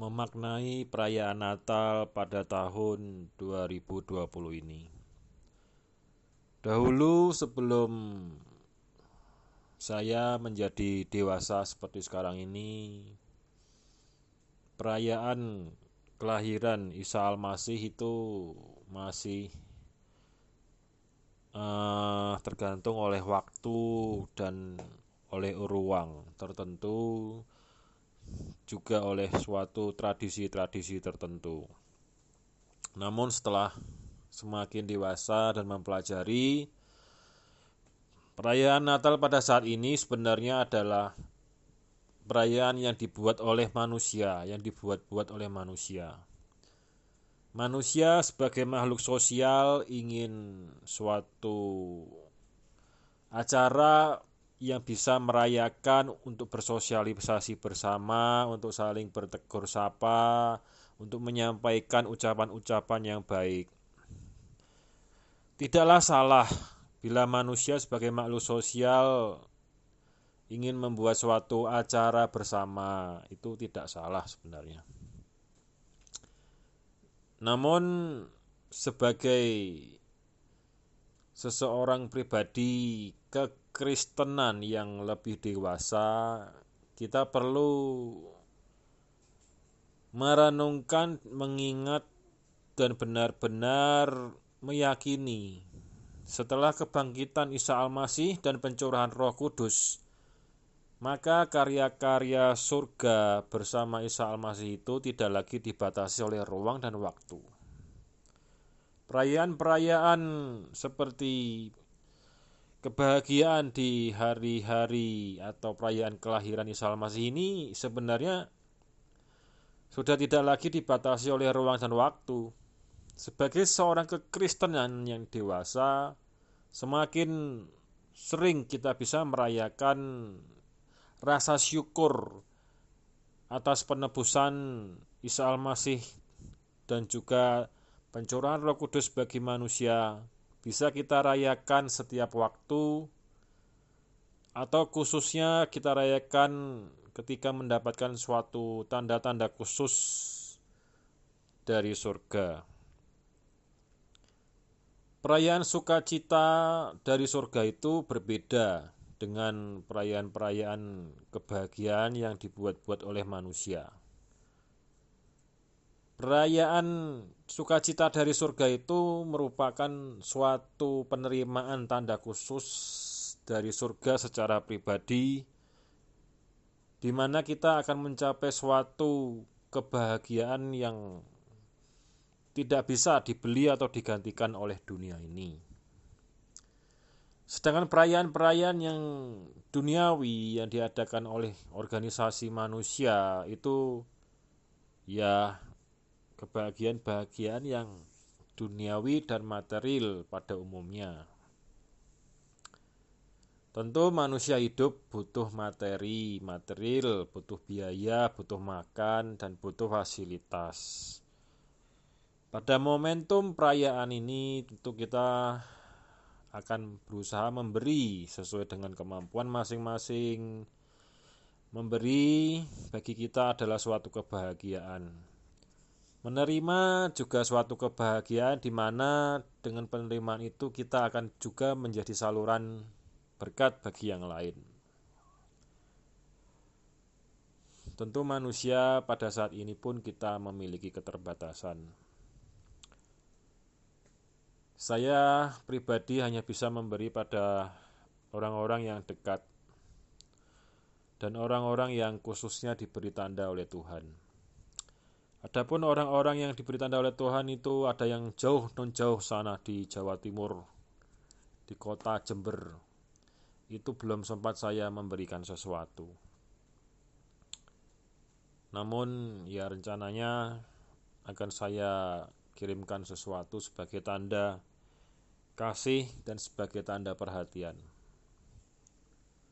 memaknai perayaan Natal pada tahun 2020 ini. Dahulu sebelum saya menjadi dewasa seperti sekarang ini, perayaan kelahiran Isa Al-Masih itu masih uh, tergantung oleh waktu dan oleh ruang tertentu juga oleh suatu tradisi-tradisi tertentu. Namun setelah semakin dewasa dan mempelajari perayaan Natal pada saat ini sebenarnya adalah perayaan yang dibuat oleh manusia, yang dibuat-buat oleh manusia. Manusia sebagai makhluk sosial ingin suatu acara yang bisa merayakan untuk bersosialisasi bersama, untuk saling bertegur sapa, untuk menyampaikan ucapan-ucapan yang baik. Tidaklah salah bila manusia sebagai makhluk sosial ingin membuat suatu acara bersama, itu tidak salah sebenarnya. Namun sebagai seseorang pribadi ke kekristenan yang lebih dewasa, kita perlu merenungkan, mengingat, dan benar-benar meyakini setelah kebangkitan Isa Al-Masih dan pencurahan Roh Kudus, maka karya-karya surga bersama Isa Al-Masih itu tidak lagi dibatasi oleh ruang dan waktu. Perayaan-perayaan seperti kebahagiaan di hari-hari atau perayaan kelahiran Isa Al-Masih ini sebenarnya sudah tidak lagi dibatasi oleh ruang dan waktu. Sebagai seorang kekristenan yang dewasa, semakin sering kita bisa merayakan rasa syukur atas penebusan Isa Al-Masih dan juga pencurahan Roh Kudus bagi manusia bisa kita rayakan setiap waktu atau khususnya kita rayakan ketika mendapatkan suatu tanda-tanda khusus dari surga. Perayaan sukacita dari surga itu berbeda dengan perayaan-perayaan kebahagiaan yang dibuat-buat oleh manusia. Perayaan sukacita dari surga itu merupakan suatu penerimaan tanda khusus dari surga secara pribadi di mana kita akan mencapai suatu kebahagiaan yang tidak bisa dibeli atau digantikan oleh dunia ini. Sedangkan perayaan-perayaan yang duniawi yang diadakan oleh organisasi manusia itu ya kebahagiaan-bahagiaan yang duniawi dan material pada umumnya. Tentu manusia hidup butuh materi, material, butuh biaya, butuh makan, dan butuh fasilitas. Pada momentum perayaan ini tentu kita akan berusaha memberi sesuai dengan kemampuan masing-masing. Memberi bagi kita adalah suatu kebahagiaan. Menerima juga suatu kebahagiaan di mana dengan penerimaan itu kita akan juga menjadi saluran berkat bagi yang lain. Tentu manusia pada saat ini pun kita memiliki keterbatasan. Saya pribadi hanya bisa memberi pada orang-orang yang dekat dan orang-orang yang khususnya diberi tanda oleh Tuhan. Adapun orang-orang yang diberi tanda oleh Tuhan itu ada yang jauh non jauh sana di Jawa Timur, di kota Jember. Itu belum sempat saya memberikan sesuatu. Namun ya rencananya akan saya kirimkan sesuatu sebagai tanda kasih dan sebagai tanda perhatian.